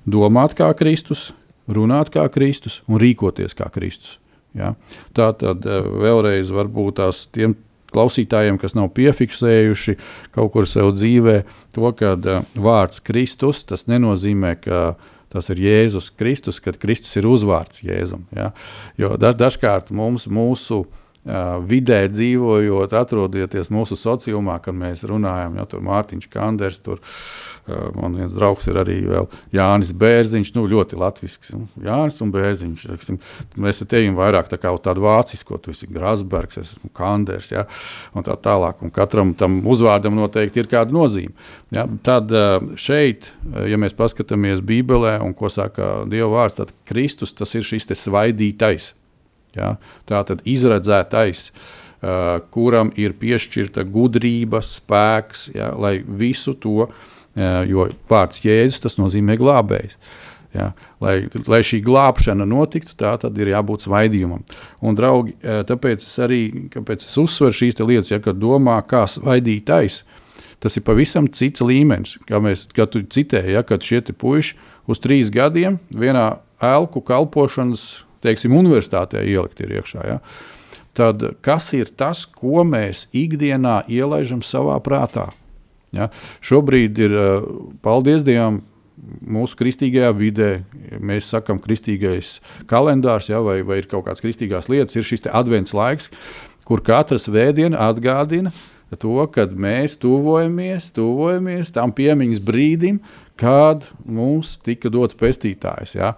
Domāt kā Kristus, runāt kā Kristus un rīkoties kā Kristus. Ja. Tā tad eh, vēlreiz varbūt tās tiem klausītājiem, kas nav piefiksējuši kaut kur sev dzīvē, to, ka uh, vārds Kristus tas nenozīmē, ka tas ir Jēzus Kristus, kad Kristus ir uzvārds Jēzum. Ja? Jo daž, dažkārt mums, mūsu uh, vidē dzīvojot, atrodoties mūsu sociumā, kad mēs runājam, ja tur Mārtiņš Kanders, tur man viens draugs ir arī vēl Jānis Bērziņš, nu ļoti latvisks, nu, Jānis un Bērziņš, teksim, mēs te ejam vairāk tā kā tādu vācisko, tu esi Grasbergs, es esmu Kanders, ja, un tā tālāk, un katram tam uzvārdam noteikti ir kāda nozīme. Ja, tad šeit, ja mēs paskatāmies Bībelē un ko saka Dieva vārds, tad Kristus tas ir šis svaidītais. Ja? Tā tad izredzētais, uh, kuram ir piešķirta gudrība, spēks, ja? lai visu to, uh, jo vārds Jēzus tas nozīmē glābējs. Ja, lai, lai šī glābšana notiktu, tā tad ir jābūt svaidījumam. Un, draugi, tāpēc es arī es uzsveru šīs lietas, ja, kad domā, kā svaidītais, tas ir pavisam cits līmenis. Kā, mēs, kā tu citēji, ja, kad šie puiši uz trīs gadiem vienā elku kalpošanas teiksim, universitātē ielikt ir iekšā. Ja? Tad kas ir tas, ko mēs ikdienā ielaidām savā prātā? Ja? Šobrīd ir, eh, paldies Dievam, mūsu kristīgajā vidē, mēs sakām, kristīgais kalendārs, ja, vai, vai ir kaut kādas kristīgās lietas, ir šis advents laiks, kur katrs vēdiens atgādina to, kad mēs tuvojamies, tuvojamies tam piemiņas brīdim, kad mums tika dots pestītājs. Ja?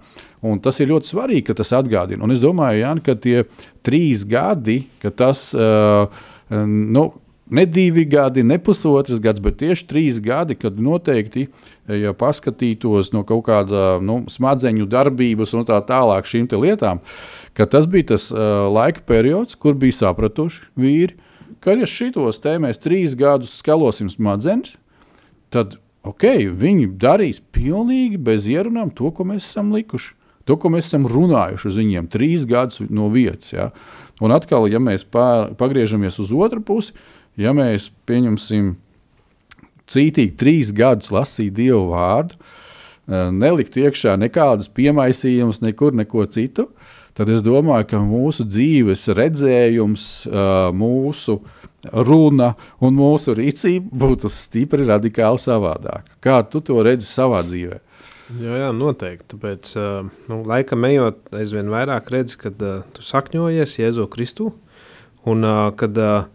Un tas ir ļoti svarīgi, ka tas atgādina. Un es domāju, Jāni, ka tie trīs gadi, ka tas uh, nu, ne divi gadi, ne pusotras gads, bet tieši trīs gadi, kad noteikti, ja paskatītos no kaut kāda nu, smadzeņu darbības un tā tālāk šīm lietām, ka tas bija tas uh, laika periods, kur bija sapratuši vīri, ka ja šitos te mēs trīs gadus skalosim smadzenes, tad okay, viņi darīs pilnīgi bez ierunām to, ko mēs esam likuši. To, ko mēs esam runājuši uz viņiem trīs gadus no vietas. Ja? Un atkal, ja mēs pār, pagriežamies uz otru pusi, ja mēs pieņemsim cītīgi trīs gadus lasīt Dievu vārdu, eh, nelikt iekšā nekādas piemaisījumus, nekur neko citu, tad es domāju, ka mūsu dzīves redzējums, eh, mūsu runa un mūsu rīcība būtu stipri radikāli savādāka. Kā tu to redzi savā dzīvēm? Jā, jā, noteikti. Uh, nu, laikam ejot, aizvien vairāk redzi, kad uh, tu sakņojies Jēzu Kristu, un uh, kad uh,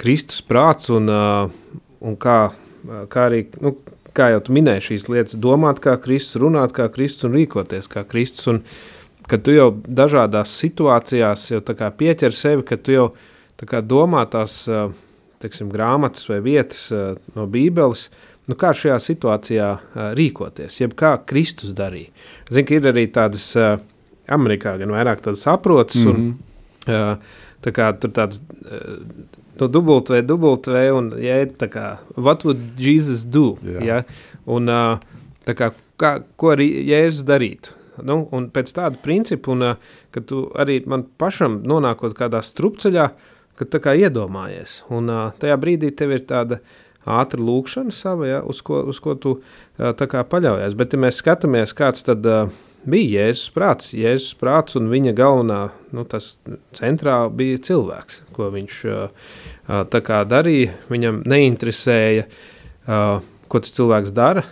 Kristus prāts un, uh, un kā, uh, kā arī, nu, kā jau tu minēji šīs lietas, domāt kā Kristus, runāt kā Kristus un rīkoties kā Kristus, un kad tu jau dažādās situācijās jau pieķer sevi, kad tu jau tā kā domā tās, uh, teiksim, grāmatas vai vietas uh, no Bībeles, uh, nu, kā šajā situācijā uh, rīkoties, jeb kā Kristus darīja. Zinu, ka ir arī tādas uh, Amerikā gan vairāk tādas saprotas, mm -hmm. un uh, tā kā tur tāds uh, no dubult vai dubult vai, un ja, tā kā, what would Jesus do? Jā. Ja? Un uh, tā kā, kā, ko arī Jēzus darītu? Nu, un pēc tāda principa, un uh, kad tu arī man pašam nonākot kādā strupceļā, kad tā kā iedomājies. Un tajā brīdī tev ir tāda ātra lūkšana sava, ja, uz, ko, uz ko tu tā kā paļaujies. Bet, ja mēs skatāmies, kāds tad bija Jēzus prāts, Jēzus prāts un viņa galvenā, nu, tas centrā bija cilvēks, ko viņš tā kā darīja. Viņam neinteresēja, ko tas cilvēks dara,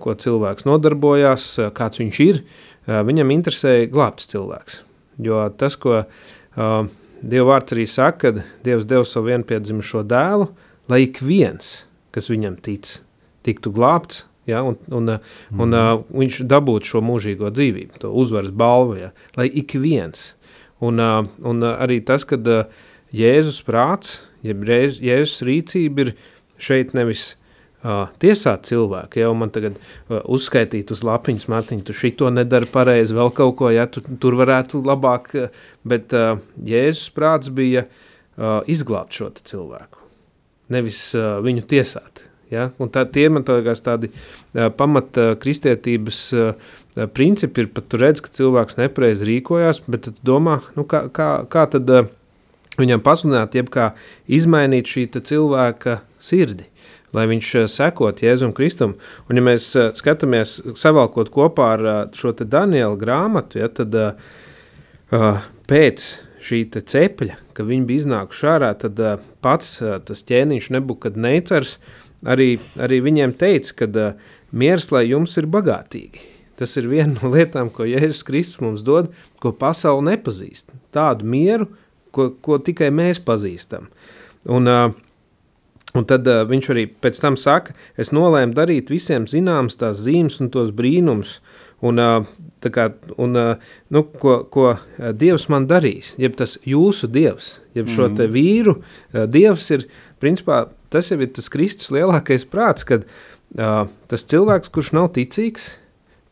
ko cilvēks nodarbojās, kāds viņš ir. Viņam interesēja glābts cilvēks. Jo tas, ko uh, Dieva vārds arī saka, ka Dievs deva savu vienpiedzimušo dēlu, lai ik viens, kas viņam tic, tiktu glābts, ja, un, un, mm. un uh, viņš dabūtu šo mūžīgo dzīvību, to uzvaras balvu, ja, lai ik viens. Un, uh, un uh, arī tas, ka uh, Jēzus prāts, jeb Jēzus rīcība ir šeit nevis uh, tiesāt cilvēku, ja man tagad uh, uzskaitīt uz lapiņas matiņu, tu šito nedari pareizi, vēl kaut ko, ja tu tur varētu labāk, bet uh, Jēzus prāts bija uh, izglābt šo cilvēku, nevis uh, viņu tiesāt. Ja? Un tā, tie man liekas tādi uh, pamat uh, kristietības uh, principi ir, pat tu redz, ka cilvēks nepareizi rīkojās, bet tu domā, nu kā, kā, kā tad viņam pasludināt, jeb kā izmainīt šī cilvēka sirdi lai viņš eh, sekot Jēzum Kristum. Un, ja mēs eh, skatāmies, savalkot kopā ar eh, šo Daniela grāmatu, ja, tad uh, pēc šī cepļa, ka viņi bija iznākuši ārā, tad uh, pats uh, tas ķēniņš nebūtu necers, arī, arī viņiem teica, ka uh, miers, lai jums ir bagātīgi. Tas ir viena no lietām, ko Jēzus Kristus mums dod, ko pasaule nepazīst. Tādu mieru, ko, ko tikai mēs pazīstam. Un, uh, Un tad uh, viņš arī pēc tam saka, es nolēmu darīt visiem zināmas tās zīmes un tos brīnumus, un, uh, kā, un uh, nu, ko, ko Dievs man darīs, jeb tas jūsu Dievs, jeb šo te mhm. vīru uh, Dievs ir, principā, tas jau ir tas Kristus lielākais prāts, kad uh, tas cilvēks, kurš nav ticīgs,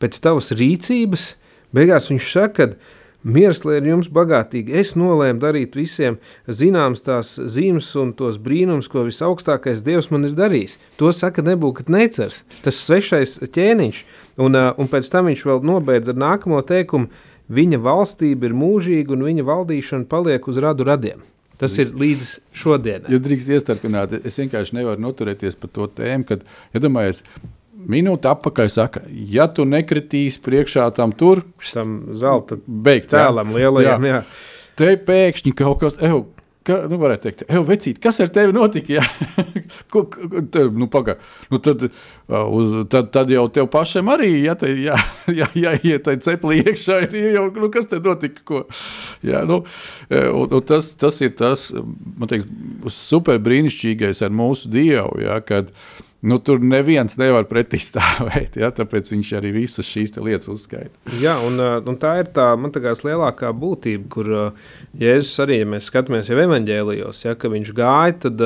pēc tavas rīcības, beigās viņš saka, ka Miers, lai ir jums bagātīgi, es nolēmu darīt visiem zināms tās zīmes un tos brīnums, ko visaugstākais Dievs man ir darījis. To saka nebūkat necers, tas svešais ķēniņš, un, un pēc tam viņš vēl nobeidz ar nākamo teikumu, viņa valstība ir mūžīga un viņa valdīšana paliek uz radu radiem. Tas ir līdz šodienai. Ja drīkst iestarpināt, es vienkārši nevaru noturēties par to tēmu, kad, ja domājies, minūte atpakaļ saka, ja tu nekritīsi priekšā tam tur, tam zelta beigt, cēlam lielajam, jā. jā. Te pēkšņi kaut kas, eju, ka, nu, varētu teikt, ej, vecīt, kas ar tevi notika? ko, ko, te, nu, paga, nu, tad, uz, tad, tad jau tev pašam arī, ja te, jā, jā, jā, ja tai ceplī iekšā ir, jau, nu, kas te notika, ko? Jā, nu, un, un tas, tas ir tas, man teiks, super brīnišķīgais ar mūsu Dievu, ja, kad, uh, nu, tur neviens nevar pretī stāvēt. Ja, tāpēc viņš arī visas šīs lietas uzskaita. Jā, un, un tā ir tā, liekas, lielākā būtība, kur Jēzus arī, ja mēs skatāmies jau evanģēlijos, ja, viņš gāja, tad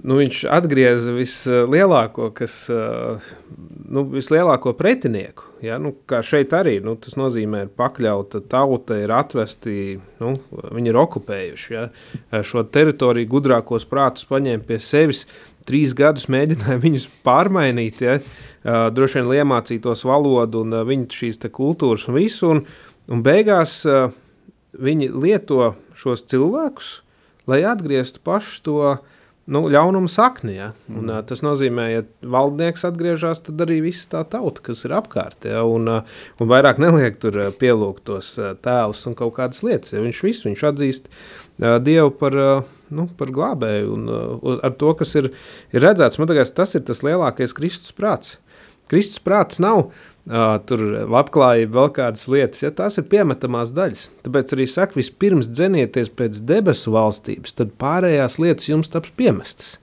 nu, viņš atgrieza vislielāko, kas, nu, vislielāko pretinieku. Ja, nu, kā šeit arī, nu, tas nozīmē, ka pakļauta tauta ir atvesti, nu, viņi ir okupējuši ja, šo teritoriju, gudrākos prātus paņēma pie sevis trīs gadus mēģināja viņus pārmainīt, ja, uh, droši vien iemācītos valodu un uh, viņu šīs kultūras un visu, un, un beigās uh, viņi lieto šos cilvēkus, lai atgrieztu pašu to nu, ļaunumu sakni. Ja? Un, mm. Tas nozīmē, ja valdnieks atgriežas, tad arī viss tā tauta, kas ir apkārt, ja? un, un vairāk neliek tur pielūgt tos tēlus un kaut kādas lietas. Ja? Viņš visu viņš atzīst Dievu par nu, par glābēju un uh, ar to, kas ir, ir redzēts. Man liekas, tas ir tas lielākais Kristus prāts. Kristus prāts nav uh, tur labklājība, vēl kādas lietas, ja tās ir piemetamās daļas. Tāpēc arī saka, vispirms dzenieties pēc debesu valstības, tad pārējās lietas jums taps piemestas.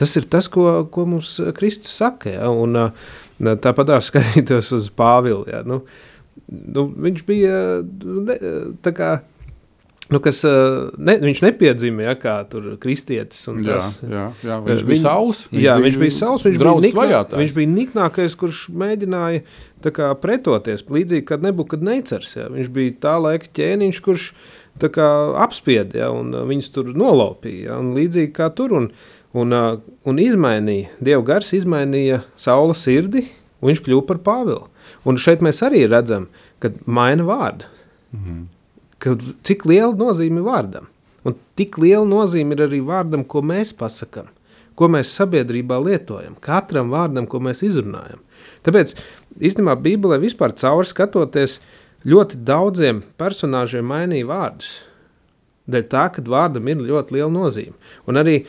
Tas ir tas, ko, ko mums Kristus saka. Ja? Un, uh, tāpat arī skatītos uz Pāvilu. Ja? Nu, nu, viņš bija ne, tā kā Nu, kas, ne, viņš nepiedzima ja, kā kristietis. Jā, jā, jā, viņš bija sauls. Viņš jā, bija viņš bija sauls. Viņš bija, niknā, viņš bija niknākais, kurš mēģināja kā, pretoties. Līdzīgi kā Nebukadneicars. Ja. Viņš bija tā laika ķēniņš, kurš kā, apspieda ja, un viņus tur nolaupīja. Ja, un līdzīgi kā tur. Un, un, un izmainīja, Dieva gars izmainīja saules sirdi, un viņš kļuva par Pāvilu. Un šeit mēs arī redzam, ka maina vārdu. Mhm ka cik liela nozīme vārdam. Un tik liela nozīme ir arī vārdam, ko mēs pasakām, ko mēs sabiedrībā lietojam, katram vārdam, ko mēs izrunājam. Tāpēc īstenībā Bībelē vispār cauri skatoties, ļoti daudziem personāžiem mainīja vārdus. Dēļ tā, ka vārdam ir ļoti liela nozīme. Un arī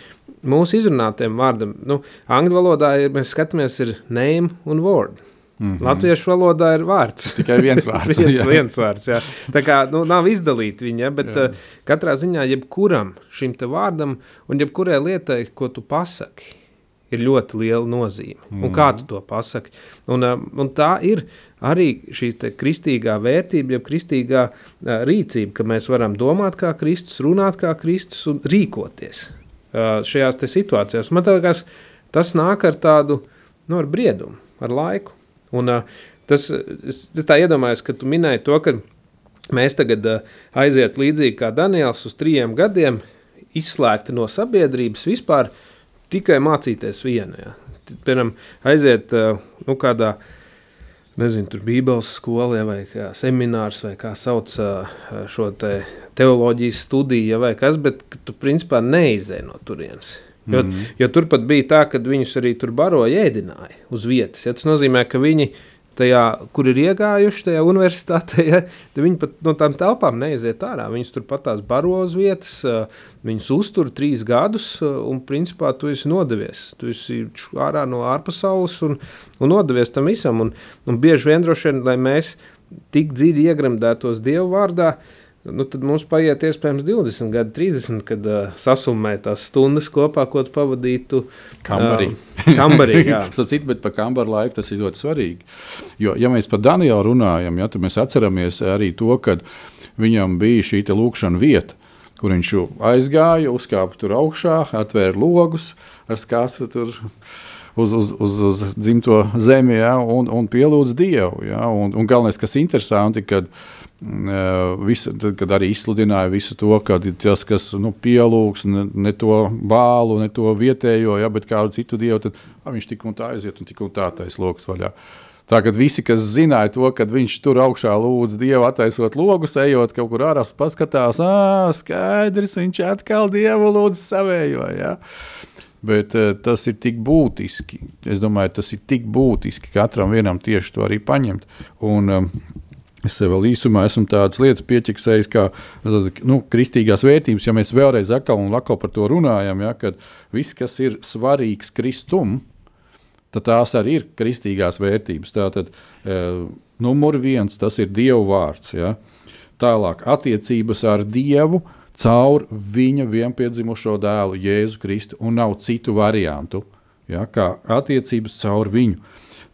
mūsu izrunātiem vārdam, nu, angļu valodā ir, mēs skatāmies, ir name un word. Mm -hmm. Latviešu valodā ir vārds. Tikai viens vārds. viens, viens vārds jā. Tā kā nu, nav izdalīta viņa, bet jā. uh, katrā ziņā jebkuram šim vārdam un jebkurai lietai, ko tu pasaki, ir ļoti liela nozīme. Mm. Un kā tu to pasaki? Un, uh, un tā ir arī šī kristīgā vērtība, jeb kristīgā uh, rīcība, ka mēs varam domāt kā Kristus, runāt kā Kristus un rīkoties uh, šajās situācijās. Man liekas, tas nāk ar tādu nu, ar briedumu, ar laiku. Un, tas, es, es tā iedomājos, ka tu minēji to, ka mēs tagad aiziet līdzīgi kā Daniels uz trījiem gadiem, izslēgti no sabiedrības vispār tikai mācīties vienu. Ja. Piemēram, aiziet nu, kādā nezinu, tur Bībeles skolā vai seminārs, vai kā sauc šo te teoloģijas studiju, vai kas, bet tu principā neizēji no turienes. Jo, mm -hmm. jo tur pat bija tā, ka viņus arī tur baroja ēdināja uz vietas. Ja? Tas nozīmē, ka viņi tajā, kur ir iegājuši tajā universitātē, ja, viņi pat no tām telpām neiziet ārā. Viņus tur pat tās baro uz vietas, viņus uztur trīs gadus, un principā tu esi nodevies. Tu esi ārā no ārpasaules un, un nodevies tam visam. Un, un bieži vien droši vien, lai mēs tik dziļi iegremdētos Dievu vārdā, uh, nu, tad mums paiet iespējams 20 gadi, 30, kad uh, sasummē tās stundas kopā, ko pavadītu Kambarī. Uh, kambarī Sacīt, bet par kambaru laiku tas ir ļoti svarīgi. Jo, ja mēs par Danielu runājam, ja, tad mēs atceramies arī to, ka viņam bija šī lūkšana vieta, kur viņš aizgāja, uzkāpa tur augšā, atvēra logus ar skāstu tur uz, uz, uz, uz dzimto zemi ja, un, un pielūdz Dievu. Ja, un, un galvenais, kas ir interesanti, kad Visu, tad, kad arī izsludināja visu to, ka tas, kas nu, pielūgs ne, ne to bālu, ne to vietējo, ja, bet kādu citu dievu, tad a, viņš tik un tā aiziet un tik un tā taisa lokus vaļā. Tā kā visi, kas zināja to, ka viņš tur augšā lūdz Dievu, attaisot logus, ejot kaut kur ārā, paskatās, ah, skaidrs, viņš atkal Dievu lūdz savējo. Ja? Bet tas ir tik būtiski. Es domāju, tas ir tik būtiski katram vienam tieši to arī paņemt. Un, um, Es vēl īsumā esmu tādas lietas pieķiksējis, kā nu, kristīgās vērtības. Ja mēs vēlreiz atkal un atkal par to runājam, ja, kad viss, kas ir svarīgs kristum, tad tās arī ir kristīgās vērtības. Tātad e, numur viens tas ir Dieva vārds. Ja. Tālāk attiecības ar Dievu caur viņa vienpiedzimušo dēlu Jēzu Kristu un nav citu variantu. Ja, kā attiecības caur viņu.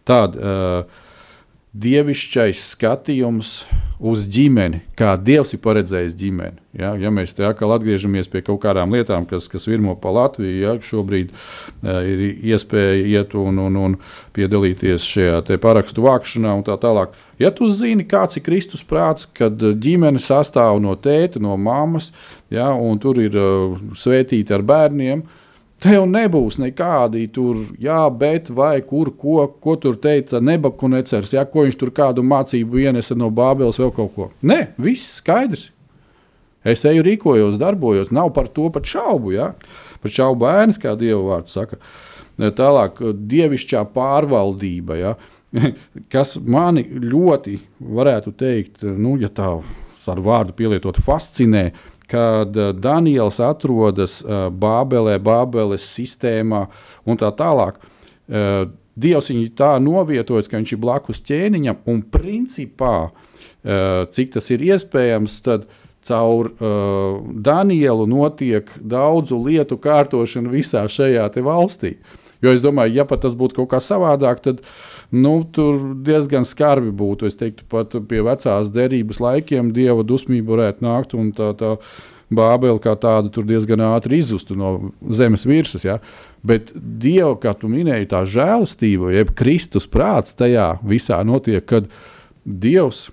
Tad, uh, dievišķais skatījums uz ģimeni, kā Dievs ir paredzējis ģimeni. Ja, ja mēs te atkal atgriežamies pie kaut kādām lietām, kas, kas virmo pa Latviju, ja, šobrīd uh, ir iespēja iet un, un, un piedalīties šajā parakstu vākšanā un tā tālāk. Ja tu zini, kāds ir Kristus prāts, kad ģimene sastāv no tēta, no mammas, ja, un tur ir uh, svētīti ar bērniem, uh, Tev nebūs nekādi tur, jā, bet vai kur, ko, ko tur teica Nebaknecers, ja ko viņš tur kādu mācību ienesa no Bābeles, vēl kaut ko. Nē, viss skaidrs. Es eju, rīkojos, darbojos, nav par to pat šaubu. Ja? Pat šaubu bērns, kā Dieva vārds saka. Tālāk, dievišķā pārvaldība, ja? kas mani ļoti, varētu teikt, nu, ja tā ar vārdu pielietot, fascinē, kad eh, Daniels atrodas eh, Bābelē, Bābeles sistēmā un tā tālāk. Eh, Dievs viņu tā novietojas, ka viņš ir blakus ķēniņam, un principā, cik tas ir iespējams, tad caur uh, Danielu notiek daudzu lietu kārtošana visā šajā valstī. Jo es domāju, ja pat tas būtu kaut kā savādāk, tad nu, tur diezgan skarbi būtu. Es teiktu, pat pie vecās derības laikiem dieva dusmība varētu nākt un tā. tā Bābeli kā tādu tur diezgan ātri izzustu no zemes virsmas. Ja? Bet Dieva, kā tu minēji, tā žēlastība, jeb Kristus prāts tajā visā notiek, kad Dievs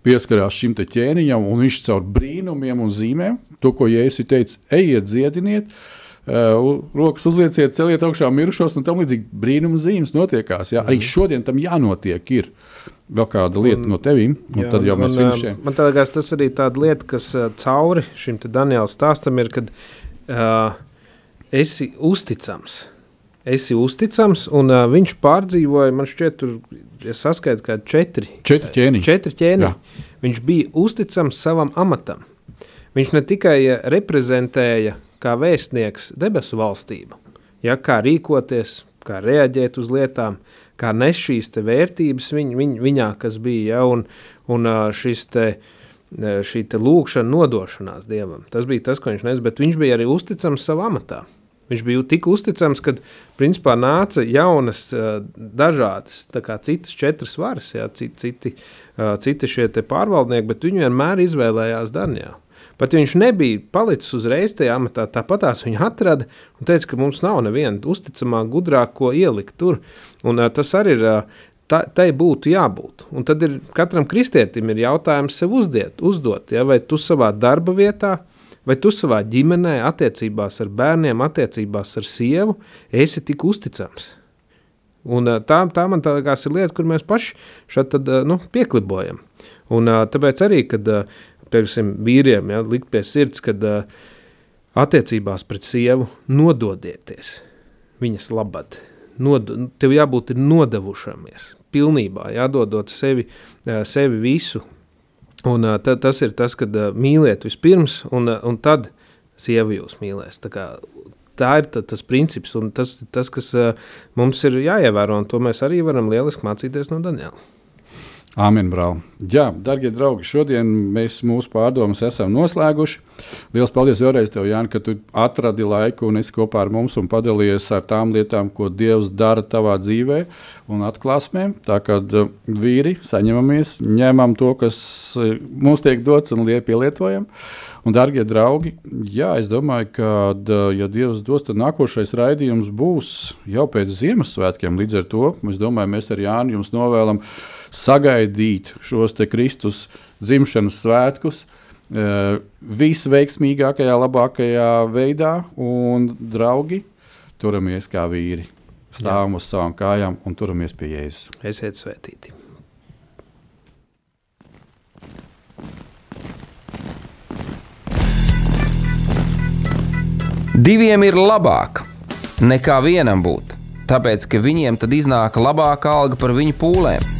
pieskarās šim ķēniņam, un viņš caur brīnumiem un zīmēm, to, ko Jēzus teica, ejiet, dziediniet, uh, rokas uzlieciet, celiet augšā mirušos, un tam līdzīgi brīnuma zīmes notiekās. Ja? Arī mhm. šodien tam jānotiek. Ir. vēl kāda lieta no tevīm, un Jā, tad jau mēs man, finišējam. Man liekas, tas arī tāda lieta, kas uh, cauri šim Daniela stāstam ir, kad uh, esi uzticams. Esi uzticams, un uh, viņš pārdzīvoja, man šķiet, tur ja saskaita kā četri, Četri ķēniņi. četri ķēniņi. Jā. Viņš bija uzticams savam amatam. Viņš ne tikai uh, reprezentēja kā vēstnieks debesu valstību, ja, kā rīkoties, kā reaģēt uz lietām, kā nes šīs vērtības viņ, viņ, viņā, kas bija, ja, un, un šis te, šī te lūkšana nodošanās Dievam. Tas bija tas, ko viņš nes, bet viņš bija arī uzticams savā amatā. Viņš bija tik uzticams, ka principā nāca jaunas, dažādas, kā citas četras varas, ja, citi, citi, citi šie pārvaldnieki, bet viņi vienmēr izvēlējās Danielu. Pat ja viņš nebija palicis uzreiz tajā amatā, tāpat tās viņa atrada un teica, ka mums nav neviena uzticamāka, gudrāka, ko ielikt tur. Un, uh, tas arī ir. Uh, tā, tai būtu jābūt. Un tad ir katram kristietim ir jautājums sev uzdiet, uzdot, ja, vai tu savā darba vietā, vai tu savā ģimenē, attiecībās ar bērniem, attiecībās ar sievu, esi tik uzticams. Un, tā, tā man tā ir lieta, kur mēs paši šeit tad, nu, pieklibojam. Un, tāpēc arī, kad piemēram, vīriem ja, likt pie sirds, kad uh, attiecībās pret sievu nododieties viņas labad. Nod, tev jābūt nodevušamies, pilnībā jādodot sevi, sevi visu. Un, ta, tas ir tas, kad mīliet vispirms, un, un tad sieva jūs mīlēs. Tā, kā, tā ir ta, tas princips, un tas, tas kas mums ir jāievēro, un to mēs arī varam lieliski mācīties no Daniela. Āmen, brāl. Jā, darbie draugi, šodien mēs mūsu pārdomas esam noslēguši. Lielas paldies vēlreiz, tev, Jānis, ka tu atradi laiku un esi kopā ar mums un padalījies ar tām lietām, ko Dievs dara tavā dzīvē un atklāsmēm. Tā kā uh, vīri saņemamies, ņemam to, kas uh, mums tiek dots un pielietojam. Un, darbie draugi, jā, es domāju, ka, ja Dievs dos, tad nākošais raidījums būs jau pēc Ziemassvētkiem. Līdz ar to es domāju, mēs ar Jānu jums novēlam sagaidīt šos Kristus dzimšanas svētkus uh, visveiksmīgākajā, labākajā veidā, un draugi, turamies kā vīri. Stāvam uz savām kājām un turamies pie Jēzus. Esiet svētīti! Diviem ir labāk nekā vienam būt, tāpēc ka viņiem tad iznāk labāka alga par viņu pūlēm.